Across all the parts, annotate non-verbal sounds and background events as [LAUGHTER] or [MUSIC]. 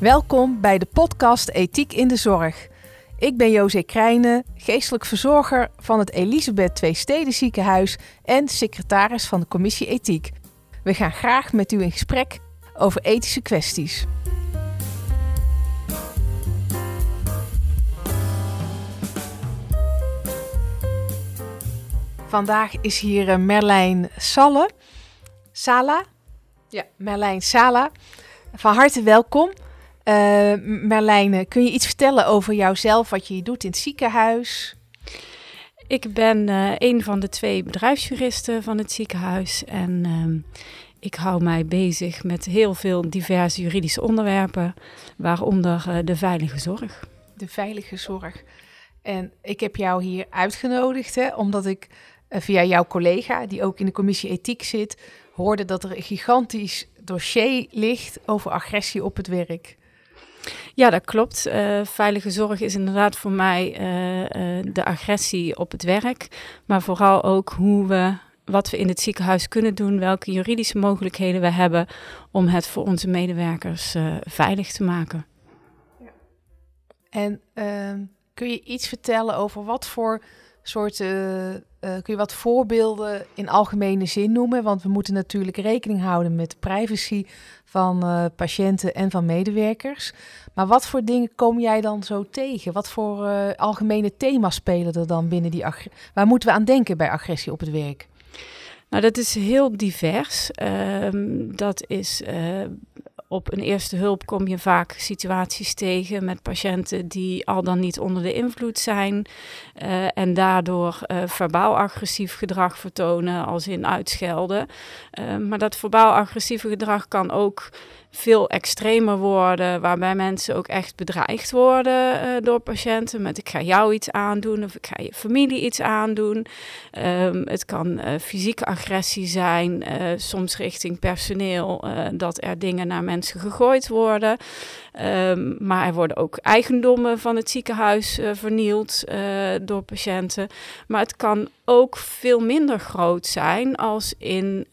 Welkom bij de podcast Ethiek in de Zorg. Ik ben José Krijnen, geestelijk verzorger van het Elisabeth Twee Steden Ziekenhuis en secretaris van de Commissie Ethiek. We gaan graag met u in gesprek over ethische kwesties. Vandaag is hier eh, Merlijn Salle. Sala? Ja, Merlijn Sala. Van harte welkom. Uh, kun je iets vertellen over jouzelf, wat je doet in het ziekenhuis? Ik ben uh, een van de twee bedrijfsjuristen van het ziekenhuis en uh, ik hou mij bezig met heel veel diverse juridische onderwerpen, waaronder uh, de veilige zorg. De veilige zorg. En ik heb jou hier uitgenodigd, hè, omdat ik via jouw collega, die ook in de commissie ethiek zit, hoorde dat er een gigantisch dossier ligt over agressie op het werk. Ja, dat klopt. Uh, veilige zorg is inderdaad voor mij uh, uh, de agressie op het werk, maar vooral ook hoe we, wat we in het ziekenhuis kunnen doen, welke juridische mogelijkheden we hebben om het voor onze medewerkers veilig te maken. Ja. En ehm, kun je iets vertellen over wat voor soorten, uh, kun je wat voorbeelden in algemene zin noemen? Want we moeten natuurlijk rekening houden met de privacy van uh, patiënten en van medewerkers. Maar wat voor dingen kom jij dan zo tegen? Wat voor algemene thema's spelen er dan binnen die Waar moeten we aan denken bij agressie op het werk? Nou, dat is heel divers. Uh, dat is op een eerste hulp kom je vaak situaties tegen met patiënten die al dan niet onder de invloed zijn uh, en daardoor uh, verbaal agressief gedrag vertonen, als in uitschelden. Uh, maar dat verbaal agressieve gedrag kan ook veel extremer worden, waarbij mensen ook echt bedreigd worden uh, door patiënten met ik ga jou iets aandoen of ik ga je familie iets aandoen. Um, het kan uh, fysieke agressie zijn, uh, soms richting personeel, dat er dingen naar mensen gegooid worden. Um, maar er worden ook eigendommen van het ziekenhuis vernield door patiënten. Maar het kan ook veel minder groot zijn als in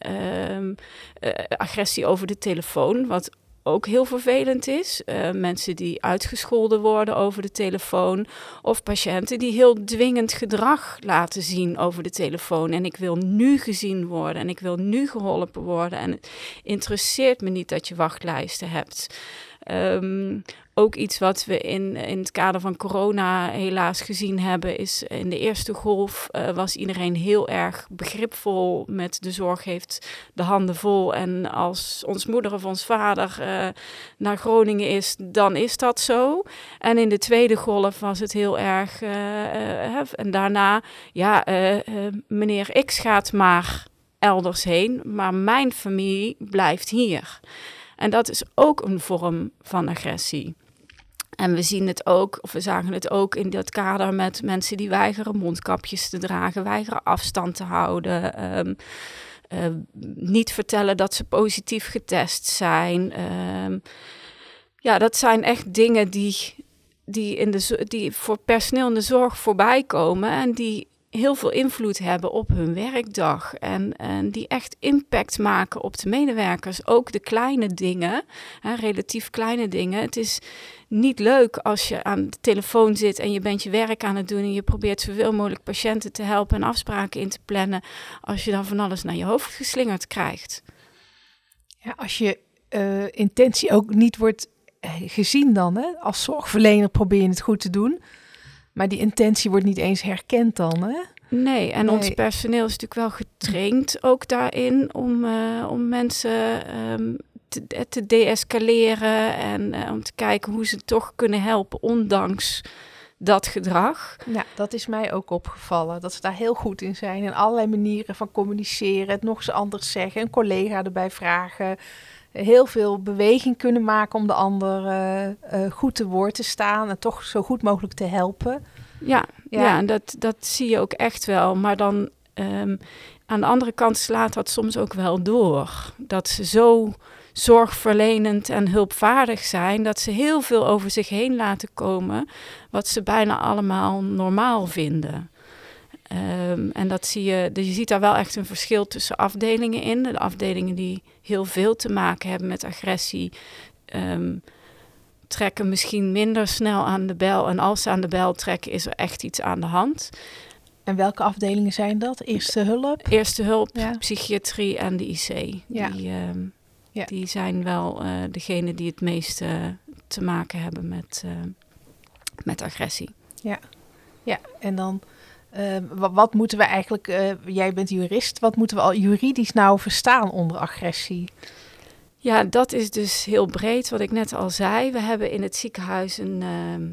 um, uh, agressie over de telefoon, wat ook heel vervelend is. Uh, mensen die uitgescholden worden over de telefoon. Of patiënten die heel dwingend gedrag laten zien over de telefoon. En ik wil nu gezien worden en ik wil nu geholpen worden. En het interesseert me niet dat je wachtlijsten hebt. Um, ook iets wat we in, in het kader van corona helaas gezien hebben, is in de eerste golf uh, was iedereen heel erg begripvol met de zorg heeft de handen vol. En als ons moeder of ons vader uh, naar Groningen is, dan is dat zo. En in de tweede golf was het heel erg. Uh, en daarna, ja, meneer X gaat maar elders heen, maar mijn familie blijft hier. En dat is ook een vorm van agressie. En we zien het ook, of we zagen het ook in dat kader met mensen die weigeren mondkapjes te dragen, weigeren afstand te houden. Um, uh, niet vertellen dat ze positief getest zijn. Um, ja, dat zijn echt dingen die, die, in de, die voor personeel in de zorg voorbij komen en die heel veel invloed hebben op hun werkdag. En, en die echt impact maken op de medewerkers. Ook de kleine dingen, hè, relatief kleine dingen. Het is niet leuk als je aan de telefoon zit en je bent je werk aan het doen en je probeert zoveel mogelijk patiënten te helpen en afspraken in te plannen, als je dan van alles naar je hoofd geslingerd krijgt. Ja, als je uh, intentie ook niet wordt eh, gezien dan, hè? als zorgverlener probeer je het goed te doen, maar die intentie wordt niet eens herkend dan, hè? Nee, en nee. ons personeel is natuurlijk wel getraind ook daarin om, uh, om mensen um, te, eh, te deescaleren en uh, om te kijken hoe ze toch kunnen helpen, ondanks dat gedrag. Ja, dat is mij ook opgevallen. Dat ze daar heel goed in zijn. En allerlei manieren van communiceren, het nog eens anders zeggen, een collega erbij vragen. Heel veel beweging kunnen maken om de ander uh, uh, goed te woord te staan en toch zo goed mogelijk te helpen. Ja, ja. ja en dat, dat zie je ook echt wel. Maar dan um, aan de andere kant slaat dat soms ook wel door. Dat ze zo zorgverlenend en hulpvaardig zijn, dat ze heel veel over zich heen laten komen, wat ze bijna allemaal normaal vinden. Um, en dat zie je, dus je ziet daar wel echt een verschil tussen afdelingen in. De afdelingen die heel veel te maken hebben met agressie, um, trekken misschien minder snel aan de bel. En als ze aan de bel trekken, is er echt iets aan de hand. En welke afdelingen zijn dat? Eerste hulp? Eerste hulp, psychiatrie en de IC. Ja. Die, ehm, ja. die zijn wel uh, degene die het meeste te maken hebben met, uh, met agressie. Ja, ja. en dan uh, wat, moeten we eigenlijk, jij bent jurist, wat moeten we al juridisch nou verstaan onder agressie? Ja, dat is dus heel breed, wat ik net al zei. We hebben in het ziekenhuis een, ehm,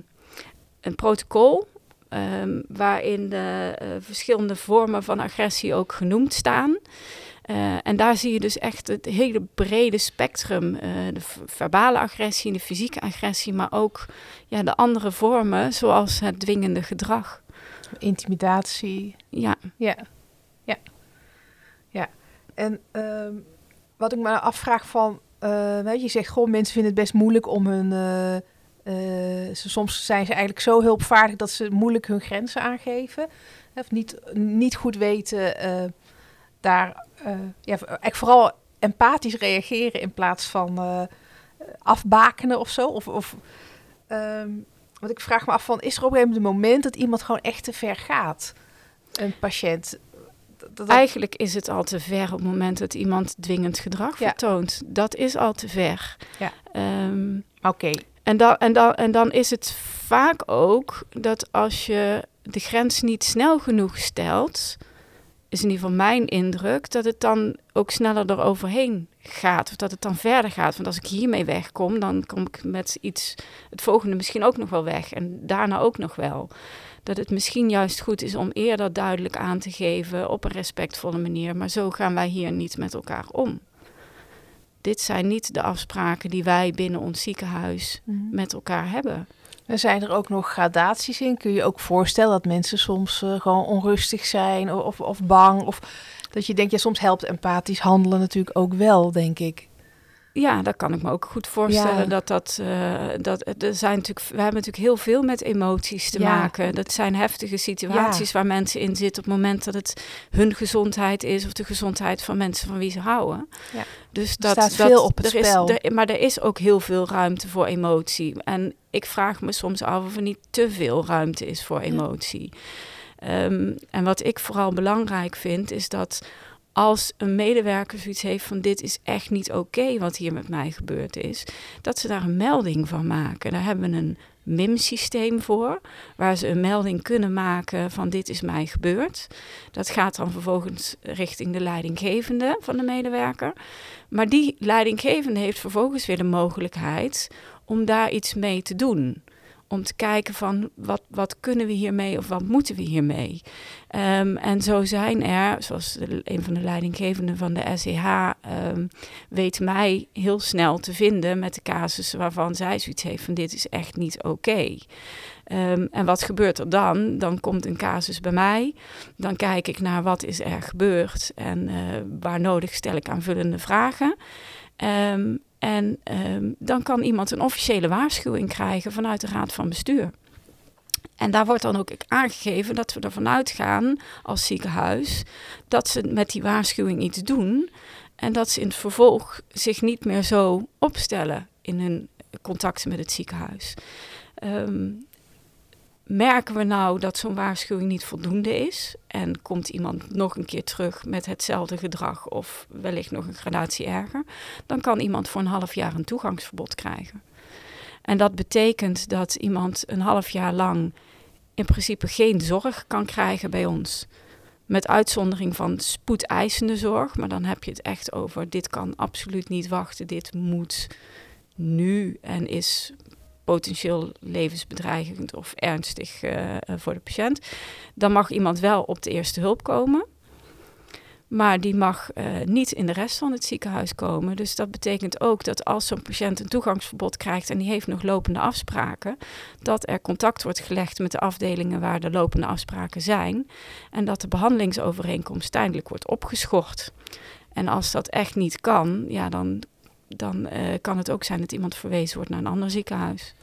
een protocol um, waarin de uh, verschillende vormen van agressie ook genoemd staan. Uh, en daar zie je dus echt het hele brede spectrum. De verbale agressie, de fysieke agressie, maar ook ja, de andere vormen, zoals het dwingende gedrag. Intimidatie. Ja. Ja. Ja. Ja. En um, wat ik me afvraag van, uh, weet je, je zegt gewoon mensen vinden het best moeilijk om hun, uh, uh, ze, soms zijn ze eigenlijk zo hulpvaardig dat ze moeilijk hun grenzen aangeven. Of niet, niet goed weten daar, ja, eigenlijk vooral empathisch reageren in plaats van afbakenen of zo. Of, of um, want ik vraag me af van, is er op een gegeven moment dat iemand gewoon echt te ver gaat? Een patiënt dat, Eigenlijk is het al te ver op het moment dat iemand dwingend gedrag vertoont. Dat is al te ver. Ja. Um, Oké. En, dan, en, dan, en dan is het vaak ook dat als je de grens niet snel genoeg stelt, is in ieder geval mijn indruk, dat het dan ook sneller eroverheen gaat. Of dat het dan verder gaat. Want als ik hiermee wegkom, dan kom ik met iets, het volgende misschien ook nog wel weg. En daarna ook nog wel dat het misschien juist goed is om eerder duidelijk aan te geven op een respectvolle manier. Maar zo gaan wij hier niet met elkaar om. Dit zijn niet de afspraken die wij binnen ons ziekenhuis mhm. met elkaar hebben. En zijn er ook nog gradaties in? Kun je ook voorstellen dat mensen soms uh, gewoon onrustig zijn of, of bang? Of dat je denkt, ja, soms helpt empathisch handelen natuurlijk ook wel, denk ik. Ja, dat kan ik me ook goed voorstellen. Dat dat, uh, dat er zijn natuurlijk, we hebben natuurlijk heel veel met emoties te maken. Dat zijn heftige situaties waar mensen in zitten op het moment dat het hun gezondheid is of de gezondheid van mensen van wie ze houden. Ja. Dus dat staat veel op het er spel. Is, maar er is ook heel veel ruimte voor emotie. En ik vraag me soms af of er niet te veel ruimte is voor emotie. Um, en wat ik vooral belangrijk vind, is dat als een medewerker zoiets heeft van dit is echt niet oké wat hier met mij gebeurd is, dat ze daar een melding van maken. Daar hebben we een MIM-systeem voor, waar ze een melding kunnen maken van dit is mij gebeurd. Dat gaat dan vervolgens richting de leidinggevende van de medewerker. Maar die leidinggevende heeft vervolgens weer de mogelijkheid om daar iets mee te doen om te kijken van wat, wat kunnen we hiermee of wat moeten we hiermee. Um, en zo zijn er, zoals een van de leidinggevenden van de SEH ehm, weet mij heel snel te vinden met de casussen waarvan zij zoiets heeft van dit is echt niet oké. Um, en wat gebeurt er dan? Dan komt een casus bij mij. Dan kijk ik naar wat is er gebeurd en uh, waar nodig stel ik aanvullende vragen. Um, en um, dan kan iemand een officiële waarschuwing krijgen vanuit de Raad van Bestuur. En daar wordt dan ook aangegeven dat we ervan uitgaan als ziekenhuis dat ze met die waarschuwing iets doen. En dat ze in het vervolg zich niet meer zo opstellen in hun contacten met het ziekenhuis. Um, merken we nou dat zo'n waarschuwing niet voldoende is en komt iemand nog een keer terug met hetzelfde gedrag of wellicht nog een gradatie erger, dan kan iemand voor een half jaar een toegangsverbod krijgen. En dat betekent dat iemand een half jaar lang in principe geen zorg kan krijgen bij ons. Met uitzondering van spoedeisende zorg, maar dan heb je het echt over dit kan absoluut niet wachten, dit moet nu en is potentieel levensbedreigend of ernstig uh, voor de patiënt, dan mag iemand wel op de eerste hulp komen. Maar die mag uh, niet in de rest van het ziekenhuis komen. Dus dat betekent ook dat als zo'n patiënt een toegangsverbod krijgt en die heeft nog lopende afspraken, dat er contact wordt gelegd met de afdelingen waar de lopende afspraken zijn. En dat de behandelingsovereenkomst tijdelijk wordt opgeschort. En als dat echt niet kan, ja, dan dan uh, kan het ook zijn dat iemand verwezen wordt naar een ander ziekenhuis.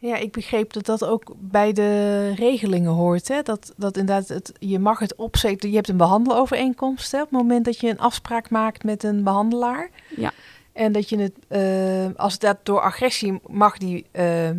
Ja, ik begreep dat dat ook bij de regelingen hoort. Hè? Dat, dat inderdaad, het, je mag het opzetten. Je hebt een behandelovereenkomst hè, op het moment dat je een afspraak maakt met een behandelaar. Ja. En dat je het, uh, als dat door agressie mag die uh,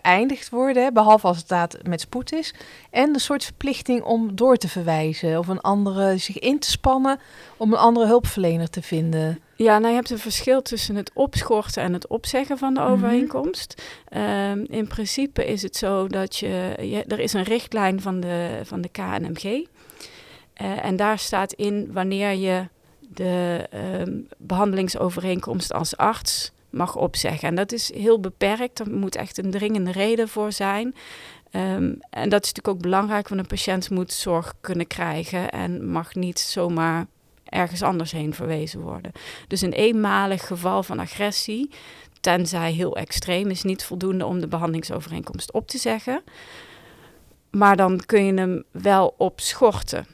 beëindigd worden, behalve als het daad met spoed is. En een soort verplichting om door te verwijzen of een andere zich in te spannen om een andere hulpverlener te vinden. Ja, nou je hebt een verschil tussen het opschorten en het opzeggen van de mhm. overeenkomst. Um, in principe is het zo dat je, je, er is een richtlijn van de, van de KNMG. Uh, eh, en daar staat in wanneer je de um, behandelingsovereenkomst als arts mag opzeggen. En dat is heel beperkt. Er moet echt een dringende reden voor zijn. Um, en dat is natuurlijk ook belangrijk, want een patiënt moet zorg kunnen krijgen en mag niet zomaar ergens anders heen verwezen worden. Dus een eenmalig geval van agressie, tenzij heel extreem, is niet voldoende om de behandelingsovereenkomst op te zeggen. Maar dan kun je hem wel opschorten.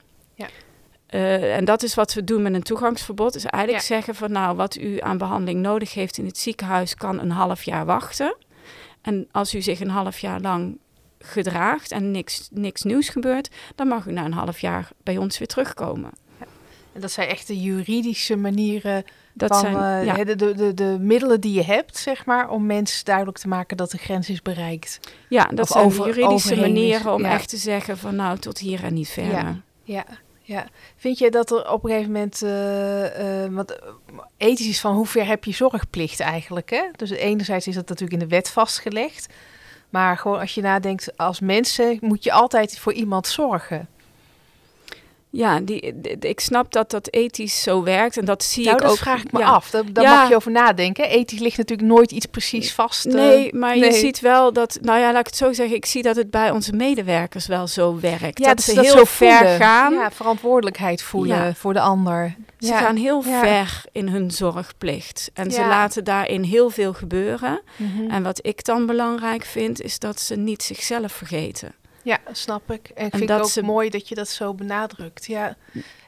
Uh, en dat is wat we doen met een toegangsverbod. Is eigenlijk zeggen van nou, wat u aan behandeling nodig heeft in het ziekenhuis kan een half jaar wachten. En als u zich een half jaar lang gedraagt en niks, niks nieuws gebeurt, dan mag u na een half jaar bij ons weer terugkomen. En dat zijn echt de juridische manieren dat van zijn, uh, de, de, de, middelen die je hebt, zeg maar, om mensen duidelijk te maken dat de grens is bereikt. Ja, dat zijn over, juridische manieren om echt te zeggen van nou tot hier en niet verder. Ja, ja. Vind je dat er op een gegeven moment, uh, uh, want ethisch is van hoe ver heb je zorgplicht eigenlijk? Hè? Dus enerzijds is dat natuurlijk in de wet vastgelegd, maar gewoon als je nadenkt als mensen moet je altijd voor iemand zorgen. Ja, die, ik snap dat dat ethisch zo werkt en dat zie nou, ik dat ook. vraag ik me af. Daar, daar mag je over nadenken. Ethisch ligt natuurlijk nooit iets precies vast. Eh. Nee, maar je ziet wel dat, nou ja, laat ik het zo zeggen, ik zie dat het bij onze medewerkers wel zo werkt. Ja, dat, ze heel ver gaan. Ja, verantwoordelijkheid voelen voor de ander. Ze gaan heel ver in hun zorgplicht en ze laten daarin heel veel gebeuren. Mhm. En wat ik dan belangrijk vind, is dat ze niet zichzelf vergeten. Ja, snap ik. En ik vind het ook ze... mooi dat je dat zo benadrukt. Ja.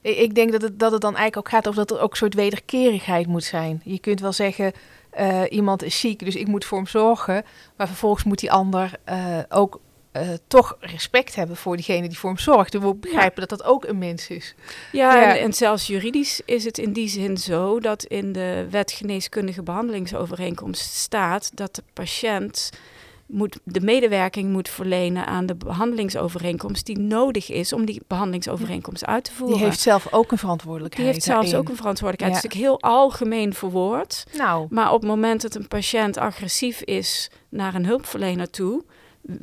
Ik denk dat het, dat het dan eigenlijk ook gaat over dat er ook een soort wederkerigheid moet zijn. Je kunt wel zeggen, uh, iemand is ziek, dus ik moet voor hem zorgen. Maar vervolgens moet die ander uh, ook uh, toch respect hebben voor diegene die voor hem zorgt. Dus we begrijpen dat dat ook een mens is. Ja, ja. En, en, zelfs juridisch is het in die zin zo dat in de wet geneeskundige behandelingsovereenkomst staat dat de patiënt moet, de medewerking moet verlenen aan de behandelingsovereenkomst die nodig is om die behandelingsovereenkomst uit te voeren. Die heeft zelf ook een verantwoordelijkheid. Die heeft zelfs ook een verantwoordelijkheid. Het is natuurlijk heel algemeen verwoord. Nou. Maar op het moment dat een patiënt agressief is naar een hulpverlener toe,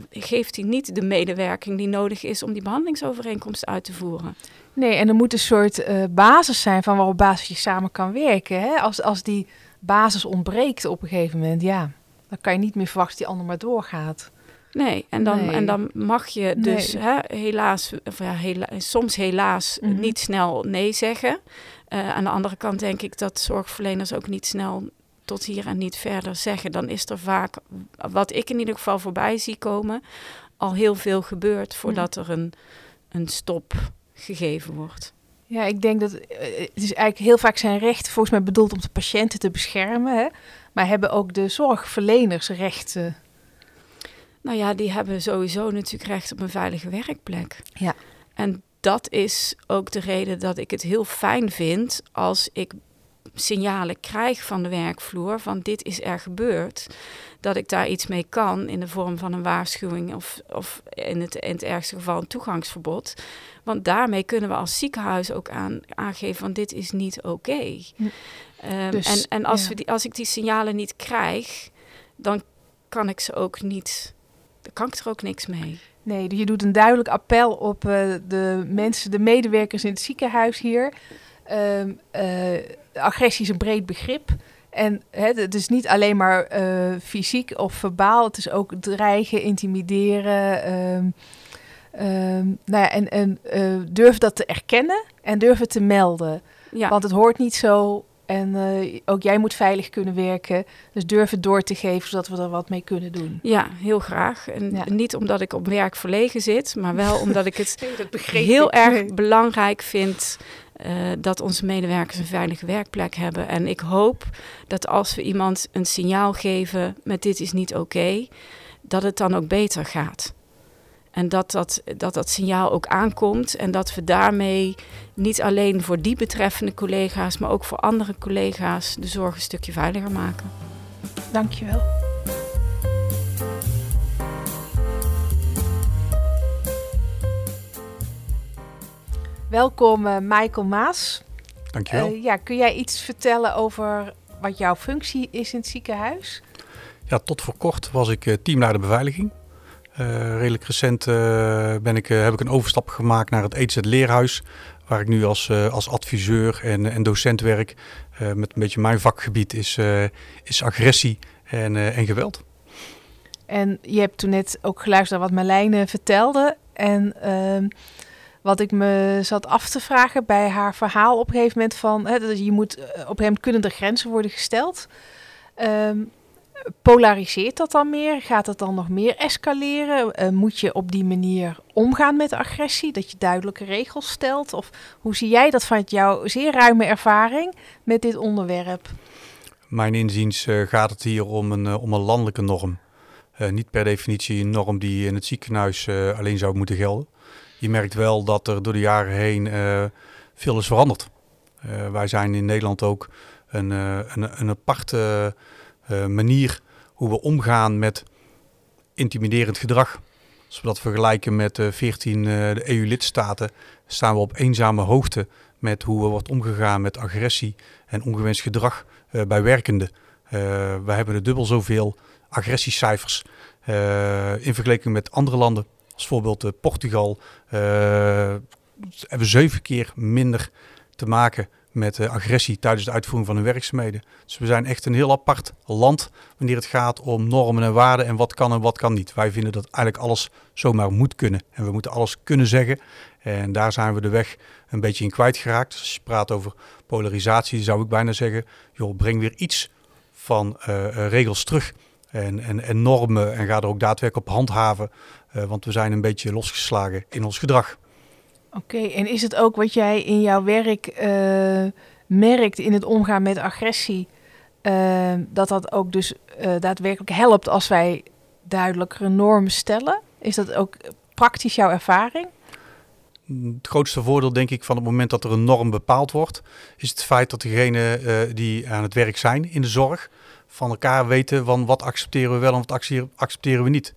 geeft hij niet de medewerking die nodig is om die behandelingsovereenkomst uit te voeren. Nee, en er moet een soort uh, basis zijn van waarop basis je samen kan werken. Hè? Als, als die basis ontbreekt op een gegeven moment, ja dan kan je niet meer verwachten dat die ander maar doorgaat. Nee, en dan, En dan mag je dus hè, helaas, of ja, hela soms helaas mhm. niet snel nee zeggen. Uh, aan de andere kant denk ik dat zorgverleners ook niet snel tot hier en niet verder zeggen. Dan is er vaak, wat ik in ieder geval voorbij zie komen, al heel veel gebeurd voordat mhm. er een, een stop gegeven wordt. Ja, ik denk dat eh, het is eigenlijk heel vaak zijn recht volgens mij bedoeld om de patiënten te beschermen. Hè? Maar hebben ook de zorgverleners rechten? Nou ja, die hebben sowieso natuurlijk recht op een veilige werkplek. Ja. En dat is ook de reden dat ik het heel fijn vind als ik signalen krijg van de werkvloer van dit is er gebeurd, dat ik daar iets mee kan in de vorm van een waarschuwing of, of in, het, in het ergste geval een toegangsverbod. Want daarmee kunnen we als ziekenhuis ook aan, aangeven van dit is niet oké. Hm. Ehm, dus, en en als, we die, als ik die signalen niet krijg, dan kan ik ze ook niet, dan kan ik er ook niks mee. Nee, je doet een duidelijk appel op uh, de mensen, de medewerkers in het ziekenhuis hier. Um, uh, agressie is een breed begrip. En hè, het is niet alleen maar uh, fysiek of verbaal, het is ook dreigen, intimideren. Um, um, nou ja, en en uh, durf dat te erkennen en durf het te melden. Ja. Want het hoort niet zo en uh, ook jij moet veilig kunnen werken. Dus durf het door te geven, zodat we er wat mee kunnen doen. Ja, heel graag. En ja. niet omdat ik op werk verlegen zit, maar wel omdat ik het [LAUGHS] heel erg belangrijk vind uh, dat onze medewerkers een veilige werkplek hebben. En ik hoop dat als we iemand een signaal geven met dit is niet oké, dat het dan ook beter gaat. En dat dat, dat dat signaal ook aankomt en dat we daarmee niet alleen voor die betreffende collega's, maar ook voor andere collega's de zorg een stukje veiliger maken. Dankjewel. Welkom uh, Michael Maas. Dankjewel. Uh, ja, kun jij iets vertellen over wat jouw functie is in het ziekenhuis? Ja, tot voor kort was ik uh, teamleider beveiliging. redelijk recent ben ik, heb ik een overstap gemaakt naar het EZ Leerhuis, waar ik nu als, als adviseur en, en docent werk. met een beetje mijn vakgebied is, is agressie en, en geweld. En je hebt toen net ook geluisterd naar wat Marlijne vertelde. En ehm, wat ik me zat af te vragen bij haar verhaal op een gegeven moment van... Hè, dat je moet, eh, op moment kunnen er grenzen worden gesteld. Um, polariseert dat dan meer? Gaat het dan nog meer escaleren? Uh, moet je op die manier omgaan met agressie? Dat je duidelijke regels stelt? Of hoe zie jij dat vanuit jouw zeer ruime ervaring met dit onderwerp? Mijn inziens uh, gaat het hier om een, om een landelijke norm. niet per definitie een norm die in het ziekenhuis alleen zou moeten gelden je merkt wel dat er door de jaren heen uh, veel is veranderd. Uh, wij zijn in Nederland ook een, uh, een, een aparte manier hoe we omgaan met intimiderend gedrag. Als we dat vergelijken met de 14 EU-lidstaten, staan we op eenzame hoogte met hoe er wordt omgegaan met agressie en ongewenst gedrag bij werkenden. we hebben er dubbel zoveel agressiecijfers in vergelijking met andere landen. Als voorbeeld uh, Portugal uh, hebben zeven keer minder te maken met uh, agressie tijdens de uitvoering van hun werkzaamheden. Dus we zijn echt een heel apart land wanneer het gaat om normen en waarden en wat kan en wat kan niet. Wij vinden dat eigenlijk alles zomaar moet kunnen en we moeten alles kunnen zeggen. En daar zijn we de weg een beetje in kwijtgeraakt. Dus als je praat over polarisatie, zou ik bijna zeggen, joh, breng weer iets van regels terug en, en, en normen en ga er ook daadwerkelijk op handhaven. Uh, want we zijn een beetje losgeslagen in ons gedrag. Oké, en is het ook wat jij in jouw werk uh, merkt in het omgaan met agressie, uh, dat dat ook dus daadwerkelijk helpt als wij duidelijkere normen stellen? Is dat ook praktisch jouw ervaring? Het grootste voordeel, denk ik, van het moment dat er een norm bepaald wordt, is het feit dat degenen die aan het werk zijn in de zorg, van elkaar weten van wat accepteren we wel en wat accepteren we niet.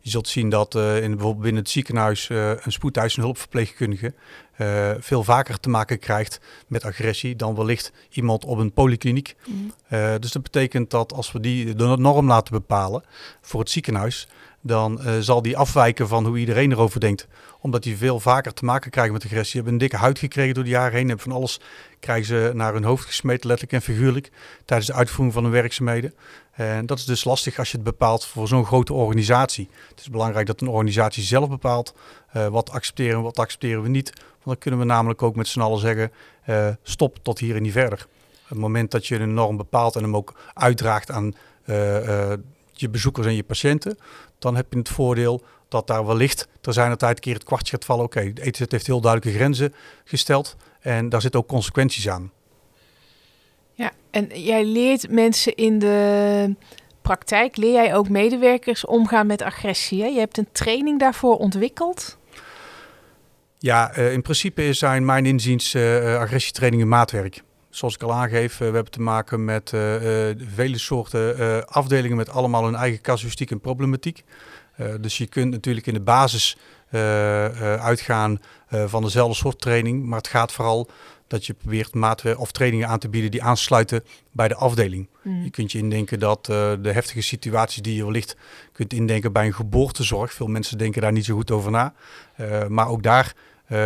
Je zult zien dat uh, in, bijvoorbeeld binnen het ziekenhuis uh, een spoedhuis- en hulpverpleegkundige uh, veel vaker te maken krijgt met agressie dan wellicht iemand op een polykliniek. Mm. dus dat betekent dat als we die de norm laten bepalen voor het ziekenhuis, dan zal die afwijken van hoe iedereen erover denkt. Omdat die veel vaker te maken krijgen met agressie. Ze hebben een dikke huid gekregen door de jaren heen. Hebben van alles krijgen ze naar hun hoofd gesmeten, letterlijk en figuurlijk, tijdens de uitvoering van hun werkzaamheden. En dat is dus lastig als je het bepaalt voor zo'n grote organisatie. Het is belangrijk dat een organisatie zelf bepaalt uh, wat accepteren we, wat accepteren we niet. Want dan kunnen we namelijk ook met z'n allen zeggen, uh, stop tot hier en niet verder. Het moment dat je een norm bepaalt en hem ook uitdraagt aan uh, je bezoekers en je patiënten, dan heb je het voordeel dat daar wellicht er zijn tijd een keer het kwartje gaat vallen. Oké, okay, de ETZ heeft heel duidelijke grenzen gesteld en daar zitten ook consequenties aan. En jij leert mensen in de praktijk, leer jij ook medewerkers omgaan met agressie. Je hebt een training daarvoor ontwikkeld. Ja, uh, in principe zijn mijn inziens uh, agressietrainingen maatwerk. Zoals ik al aangeef, we hebben te maken met vele soorten afdelingen met allemaal hun eigen casuïstiek en problematiek. dus je kunt natuurlijk in de basis uitgaan van dezelfde soort training, maar het gaat vooral dat je probeert maatwerk of trainingen aan te bieden die aansluiten bij de afdeling. Mm. Je kunt je indenken dat uh, de heftige situatie die je wellicht kunt indenken bij een geboortezorg. Veel mensen denken daar niet zo goed over na. Uh, maar ook daar uh,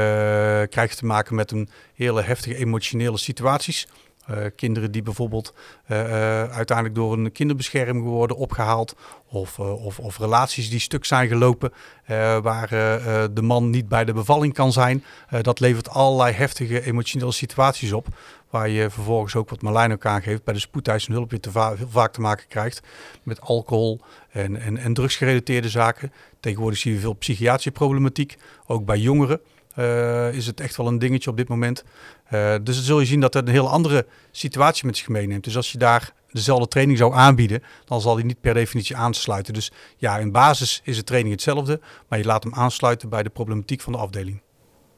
krijg je te maken met een hele heftige emotionele situaties. Uh, kinderen die bijvoorbeeld uh, uh, uiteindelijk door een kinderbescherming worden opgehaald. Of, of, of, relaties die stuk zijn gelopen waar de man niet bij de bevalling kan zijn. dat levert allerlei heftige emotionele situaties op. Waar je vervolgens ook wat Marlijn ook aangeeft bij de spoedhuis en hulp weer te heel vaak te maken krijgt. Met alcohol en, en, en drugsgerelateerde zaken. Tegenwoordig zien we veel psychiatrische problematiek, ook bij jongeren. is het echt wel een dingetje op dit moment. Dus dan zul je zien dat het een heel andere situatie met zich meeneemt. Dus als je daar dezelfde training zou aanbieden, dan zal die niet per definitie aansluiten. Dus ja, in basis is de training hetzelfde, maar je laat hem aansluiten bij de problematiek van de afdeling.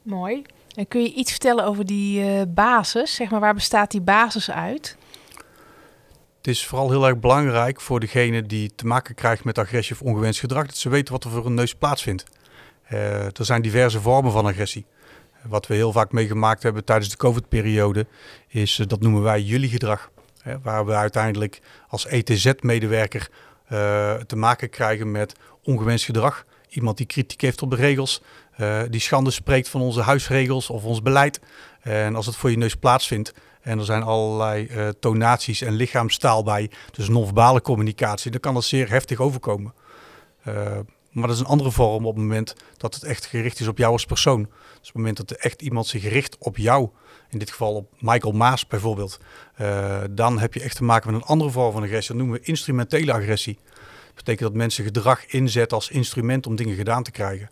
Mooi. En kun je iets vertellen over die uh, basis? Zeg maar, waar bestaat die basis uit? Het is vooral heel erg belangrijk voor degene die te maken krijgt met agressie of ongewenst gedrag, dat ze weten wat er voor een neus plaatsvindt. Uh, er zijn diverse vormen van agressie. Wat we heel vaak meegemaakt hebben tijdens de COVID-periode, is uh, dat noemen wij jullie gedrag. waar we uiteindelijk als ETZ-medewerker te maken krijgen met ongewenst gedrag. Iemand die kritiek heeft op de regels, uh, die schande spreekt van onze huisregels of ons beleid. En als het voor je neus plaatsvindt en er zijn allerlei uh, tonaties en lichaamstaal bij, dus non-verbale communicatie, dan kan dat zeer heftig overkomen. Maar dat is een andere vorm op het moment dat het echt gericht is op jou als persoon. Dus op het moment dat er echt iemand zich richt op jou, in dit geval op Michael Maas bijvoorbeeld, dan heb je echt te maken met een andere vorm van agressie. Dat noemen we instrumentele agressie. Dat betekent dat mensen gedrag inzetten als instrument om dingen gedaan te krijgen.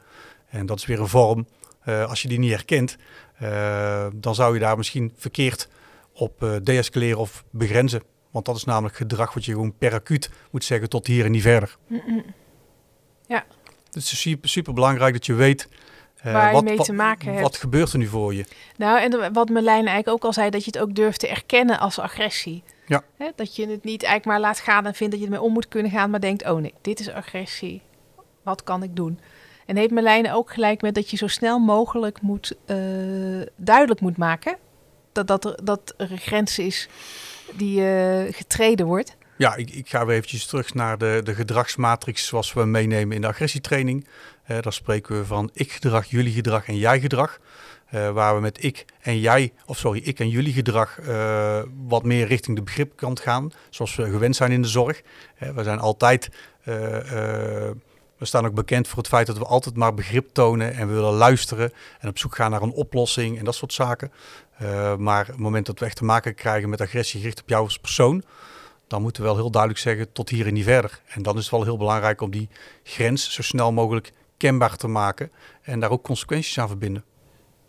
En dat is weer een vorm, uh, als je die niet herkent, uh, dan zou je daar misschien verkeerd op deescaleren of begrenzen. Want dat is namelijk gedrag wat je gewoon per acuut moet zeggen tot hier en niet verder. -mm. Ja. Het is super, super belangrijk dat je weet uh, waar je wat, mee te maken hebt. Wat gebeurt er nu voor je? Nou, en wat Merlijn eigenlijk ook al zei, dat je het ook durft te erkennen als agressie. Ja. Dat je het niet eigenlijk maar laat gaan en vindt dat je ermee om moet kunnen gaan, maar denkt, oh nee, dit is agressie. Wat kan ik doen? En heeft Merlijne ook gelijk met dat je zo snel mogelijk moet, uh, duidelijk moet maken dat, dat, er, dat er een grens is die uh, getreden wordt? Ja, ik, ik, ga weer eventjes terug naar de, de gedragsmatrix zoals we meenemen in de agressietraining. Uh, daar spreken we van ik-gedrag, jullie gedrag en jij-gedrag. Uh, waar we met ik en jij, of sorry, ik en jullie gedrag uh, wat meer richting de begripkant gaan. Zoals we gewend zijn in de zorg. we zijn altijd we staan ook bekend voor het feit dat we altijd maar begrip tonen en we willen luisteren en op zoek gaan naar een oplossing en dat soort zaken. Maar op het moment dat we echt te maken krijgen met agressie gericht op jou als persoon, dan moeten we wel heel duidelijk zeggen tot hier en niet verder. En dan is het wel heel belangrijk om die grens zo snel mogelijk kenbaar te maken en daar ook consequenties aan verbinden.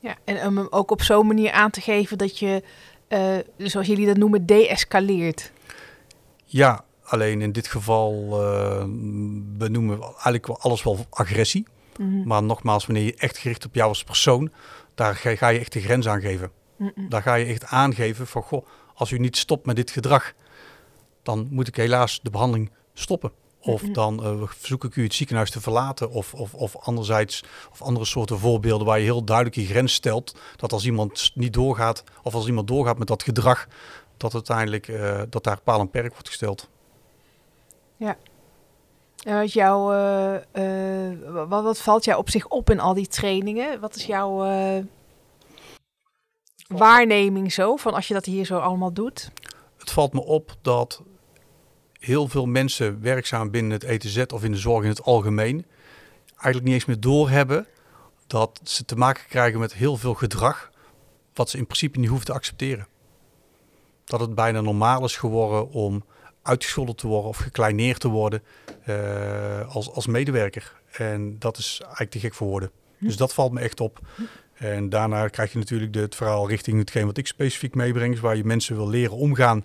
Ja, en om hem ook op zo'n manier aan te geven dat je, uh, zoals jullie dat noemen, deescaleert. Ja, Alleen in dit geval uh, benoemen we eigenlijk alles wel agressie. Mm -hmm. Maar nogmaals, wanneer je echt gericht op jou als persoon, daar ga, ga je echt de grens aangeven. Mm -mm. Daar ga je echt aangeven van, goh, als u niet stopt met dit gedrag, dan moet ik helaas de behandeling stoppen. Of dan uh, verzoek ik u het ziekenhuis te verlaten. Of, of, of anderzijds, of andere soorten voorbeelden waar je heel duidelijk je grens stelt. Dat als iemand niet doorgaat, of als iemand doorgaat met dat gedrag, dat uiteindelijk uh, dat daar paal en perk wordt gesteld. Ja. En wat, jou, uh, uh, wat, wat, valt jou op zich op in al die trainingen? Wat is jouw waarneming zo, van als je dat hier zo allemaal doet? Het valt me op dat heel veel mensen werkzaam binnen het ETZ of in de zorg in het algemeen eigenlijk niet eens meer doorhebben dat ze te maken krijgen met heel veel gedrag wat ze in principe niet hoeven te accepteren. Dat het bijna normaal is geworden om uitgescholden te worden of gekleineerd te worden uh, als, als medewerker. En dat is eigenlijk te gek voor woorden. Hm. Dus dat valt me echt op. En daarna krijg je natuurlijk de, het verhaal richting hetgeen wat ik specifiek meebreng, waar je mensen wil leren omgaan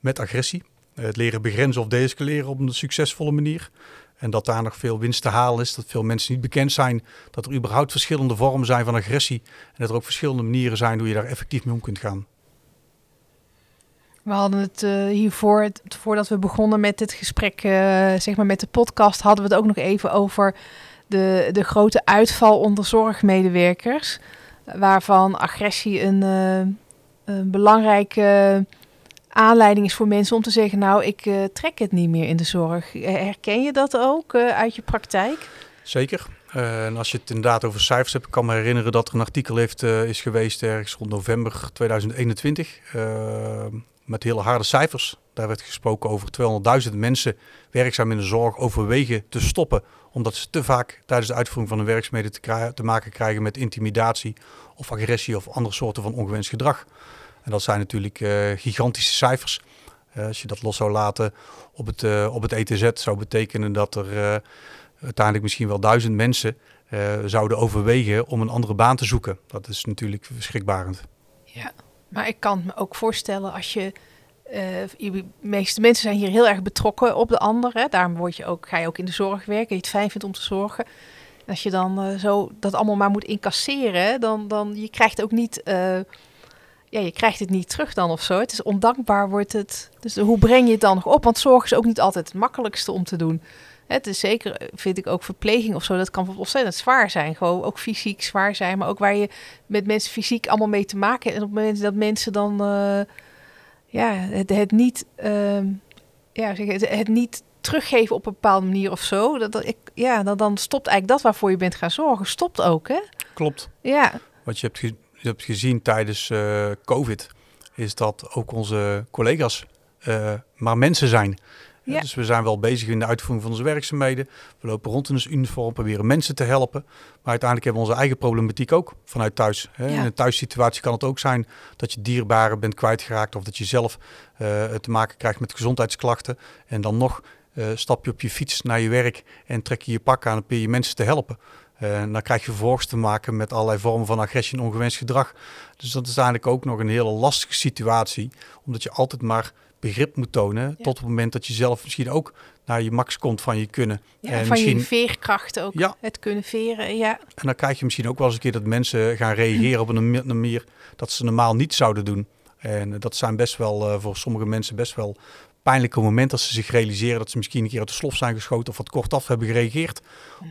met agressie. Het leren begrenzen of deescaleren op een succesvolle manier. En dat daar nog veel winst te halen is. Dat veel mensen niet bekend zijn dat er überhaupt verschillende vormen zijn van agressie. En dat er ook verschillende manieren zijn hoe je daar effectief mee om kunt gaan. We hadden het uh, hiervoor, voordat we begonnen met dit gesprek, uh, zeg maar met de podcast, hadden we het ook nog even over de, de grote uitval onder zorgmedewerkers. Waarvan agressie een, een belangrijke aanleiding is voor mensen om te zeggen, nou, ik trek het niet meer in de zorg. Herken je dat ook uit je praktijk? Zeker. en als je het inderdaad over cijfers hebt, ik kan me herinneren dat er een artikel heeft, is geweest ergens rond november 2021 met hele harde cijfers. Daar werd gesproken over 200.000 mensen werkzaam in de zorg overwegen te stoppen. Omdat ze te vaak tijdens de uitvoering van hun werkzaamheden te, te maken krijgen met intimidatie of agressie of andere soorten van ongewenst gedrag. En dat zijn natuurlijk uh, gigantische cijfers. Uh, als je dat los zou laten op het, uh, op het ETZ zou betekenen dat er uiteindelijk misschien wel duizend mensen zouden overwegen om een andere baan te zoeken. Dat is natuurlijk verschrikbarend. Ja, maar ik kan me ook voorstellen als je de meeste mensen zijn hier heel erg betrokken op de anderen. Daarom word je ook, ga je ook in de zorg werken. Je het fijn vindt om te zorgen. En als je dan zo dat allemaal maar moet incasseren, dan, dan je krijgt ook niet ja, je krijgt het niet terug dan of zo. Het is ondankbaar wordt het. Dus hoe breng je het dan nog op? Want zorg is ook niet altijd het makkelijkste om te doen. Het is zeker, vind ik ook verpleging of zo, dat kan ontzettend zwaar zijn. Gewoon ook fysiek zwaar zijn, maar ook waar je met mensen fysiek allemaal mee te maken hebt. En op het moment dat mensen dan uh, ja, het, het niet, uh, ja, het, het niet teruggeven op een bepaalde manier of zo, dat, dat, ik, ja, dan, dan stopt eigenlijk dat waarvoor je bent gaan zorgen, stopt ook, hè? Klopt. Ja. Wat je hebt hebt gezien tijdens uh, COVID, is dat ook onze collega's uh, maar mensen zijn. Ja. Dus we zijn wel bezig in de uitvoering van onze werkzaamheden. We lopen rond in ons uniform, proberen mensen te helpen. Maar uiteindelijk hebben we onze eigen problematiek ook vanuit thuis. Hè. In een thuissituatie kan het ook zijn dat je dierbaren bent kwijtgeraakt... of dat je zelf uh, te maken krijgt met gezondheidsklachten. En dan nog uh, stap je op je fiets naar je werk en trek je je pak aan... en probeer je mensen te helpen. Uh, dan krijg je vervolgens te maken met allerlei vormen van agressie en ongewenst gedrag. Dus dat is eigenlijk ook nog een hele lastige situatie, omdat je altijd maar begrip moet tonen tot het moment dat je zelf misschien ook naar je max komt van je kunnen. Ja, en van misschien... je veerkracht ook, ja. het kunnen veren, ja. En dan krijg je misschien ook wel eens een keer dat mensen gaan reageren op een manier dat ze normaal niet zouden doen. En dat zijn best wel uh, voor sommige mensen best wel pijnlijke moment als ze zich realiseren dat ze misschien een keer uit de slof zijn geschoten of wat kortaf hebben gereageerd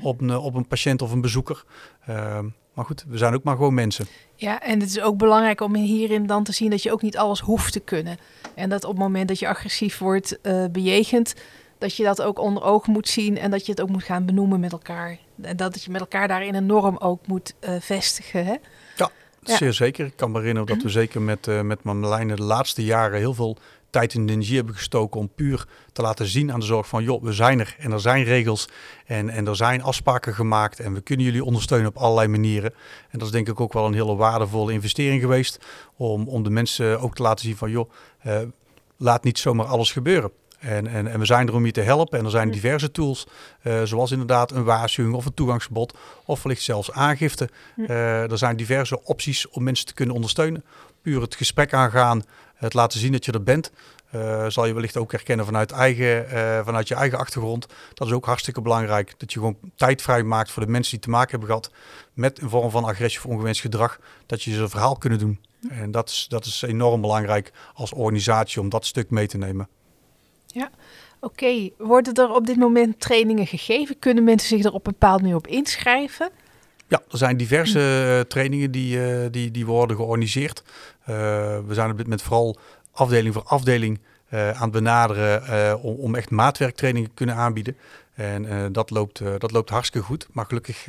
op een, op een patiënt of een bezoeker. Uh, maar goed, we zijn ook maar gewoon mensen. Ja, en het is ook belangrijk om hierin dan te zien dat je ook niet alles hoeft te kunnen. En dat op het moment dat je agressief wordt uh, bejegend, dat je dat ook onder ogen moet zien en dat je het ook moet gaan benoemen met elkaar. En dat je met elkaar daarin een norm ook moet uh, vestigen. Hè? Ja, zeer zeker. Ik kan me herinneren dat we zeker met, uh, met Marlijne de laatste jaren heel veel tijd en energie hebben gestoken om puur te laten zien aan de zorg van joh, we zijn er en er zijn regels en, en er zijn afspraken gemaakt en we kunnen jullie ondersteunen op allerlei manieren. En dat is denk ik ook wel een hele waardevolle investering geweest om, om de mensen ook te laten zien van joh, uh, laat niet zomaar alles gebeuren. En, en, en we zijn er om je te helpen. En er zijn diverse tools, uh, zoals inderdaad een waarschuwing of een toegangsverbod, of wellicht zelfs aangifte. Uh, er zijn diverse opties om mensen te kunnen ondersteunen. Puur het gesprek aangaan, het laten zien dat je er bent. Uh, zal je wellicht ook herkennen vanuit, eigen, uh, vanuit je eigen achtergrond. Dat is ook hartstikke belangrijk. Dat je gewoon tijd vrij maakt voor de mensen die te maken hebben gehad met een vorm van agressie of ongewenst gedrag. Dat je ze een verhaal kunnen doen. En dat is, dat is enorm belangrijk als organisatie om dat stuk mee te nemen. Ja, oké. Worden er op dit moment trainingen gegeven? Kunnen mensen zich er op een bepaald manier op inschrijven? Ja, er zijn diverse uh, trainingen die, uh, die, die worden georganiseerd. Uh, we zijn op dit moment vooral afdeling voor afdeling aan het benaderen om, om echt maatwerktrainingen te kunnen aanbieden. En dat, loopt, dat loopt hartstikke goed. Maar gelukkig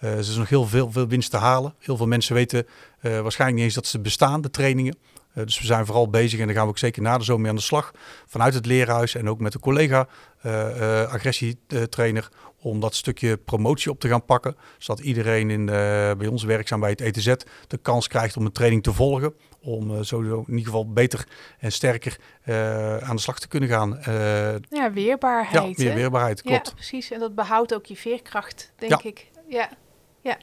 is er nog heel veel, veel winst te halen. Heel veel mensen weten waarschijnlijk niet eens dat ze bestaan, de trainingen. Uh, dus we zijn vooral bezig en daar gaan we ook zeker na de zomer aan de slag. Vanuit het leerhuis en ook met de collega uh, uh, agressietrainer om dat stukje promotie op te gaan pakken. Zodat iedereen in, bij ons werkzaam bij het ETZ de kans krijgt om een training te volgen. Om zo in ieder geval beter en sterker aan de slag te kunnen gaan. ja, weerbaarheid. Ja, weer weerbaarheid, klopt. Ja, precies. En dat behoudt ook je veerkracht, denk ja. ik. Ja, ja.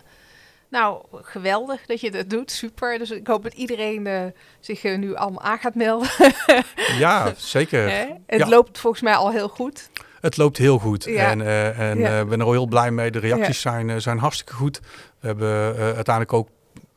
Nou, geweldig dat je dat doet. Super. Dus ik hoop dat iedereen uh, zich uh, nu allemaal aan gaat melden. [LAUGHS] ja, zeker. Het loopt volgens mij al heel goed. Het loopt heel goed. Ja. En, uh, en ja. ben er al heel blij mee. De reacties zijn, zijn hartstikke goed. We hebben uiteindelijk ook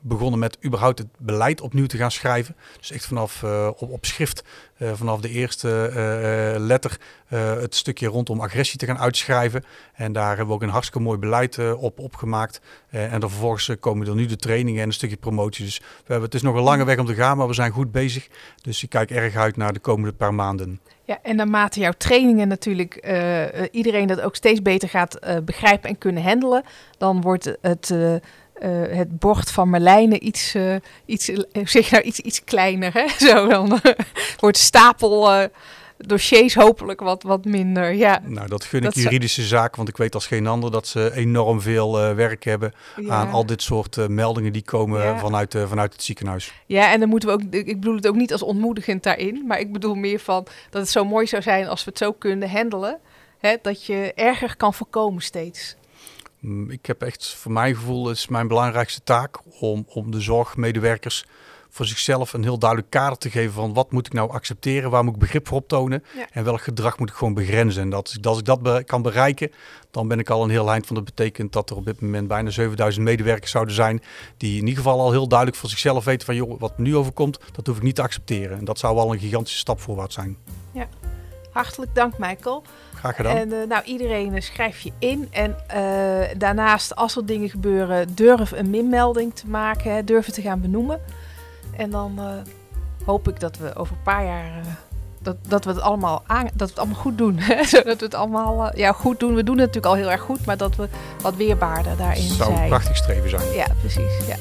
begonnen met überhaupt het beleid opnieuw te gaan schrijven. Dus echt vanaf uh, op, op schrift, uh, vanaf de eerste uh, letter, het stukje rondom agressie te gaan uitschrijven. En daar hebben we ook een hartstikke mooi beleid op opgemaakt. en dan vervolgens komen er nu de trainingen en een stukje promotie. Dus we hebben, het is nog een lange weg om te gaan, maar we zijn goed bezig. Dus ik kijk erg uit naar de komende paar maanden. Ja, en naarmate jouw trainingen natuurlijk iedereen dat ook steeds beter gaat begrijpen en kunnen handelen, dan wordt het uh, het bord van Marlijne iets, uh, iets, uh, zeg nou, iets, iets kleiner. Hè? [LAUGHS] Zo, dan wordt stapel dossiers hopelijk wat, wat minder. Ja. Nou, dat gun ik juridische zaken, want ik weet als geen ander dat ze enorm veel werk hebben ja. aan al dit soort meldingen die komen ja. vanuit, vanuit het ziekenhuis. Ja, en dan moeten we ook, ik bedoel het ook niet als ontmoedigend daarin, maar ik bedoel meer van dat het zo mooi zou zijn als we het zo kunnen handelen, hè, dat je erger kan voorkomen steeds. Mm, ik heb echt, voor mijn gevoel, is mijn belangrijkste taak om, om de zorgmedewerkers voor zichzelf een heel duidelijk kader te geven van wat moet ik nou accepteren, waar moet ik begrip voor optonen Ja. en welk gedrag moet ik gewoon begrenzen. En dat, als ik dat be- kan bereiken, dan ben ik al een heel eind van. Dat betekent dat er op dit moment bijna 7000 medewerkers zouden zijn die in ieder geval al heel duidelijk voor zichzelf weten van joh, wat nu overkomt, dat hoef ik niet te accepteren. En dat zou wel een gigantische stap voorwaarts zijn. Hartelijk dank, Michael. Graag gedaan. En eh, nou, iedereen eh, schrijf je in. En eh, daarnaast, als er dingen gebeuren, durf een minmelding te maken. Hè, durf het te gaan benoemen. En dan hoop ik dat we over een paar jaar... dat, dat we het allemaal aan, dat we het allemaal goed doen. [LAUGHS] hè. Zodat we het allemaal ja, goed doen. We doen het natuurlijk al heel erg goed, maar dat we wat weerbaarder daarin zou een zijn. prachtig streven zijn. Ja, precies. Ja.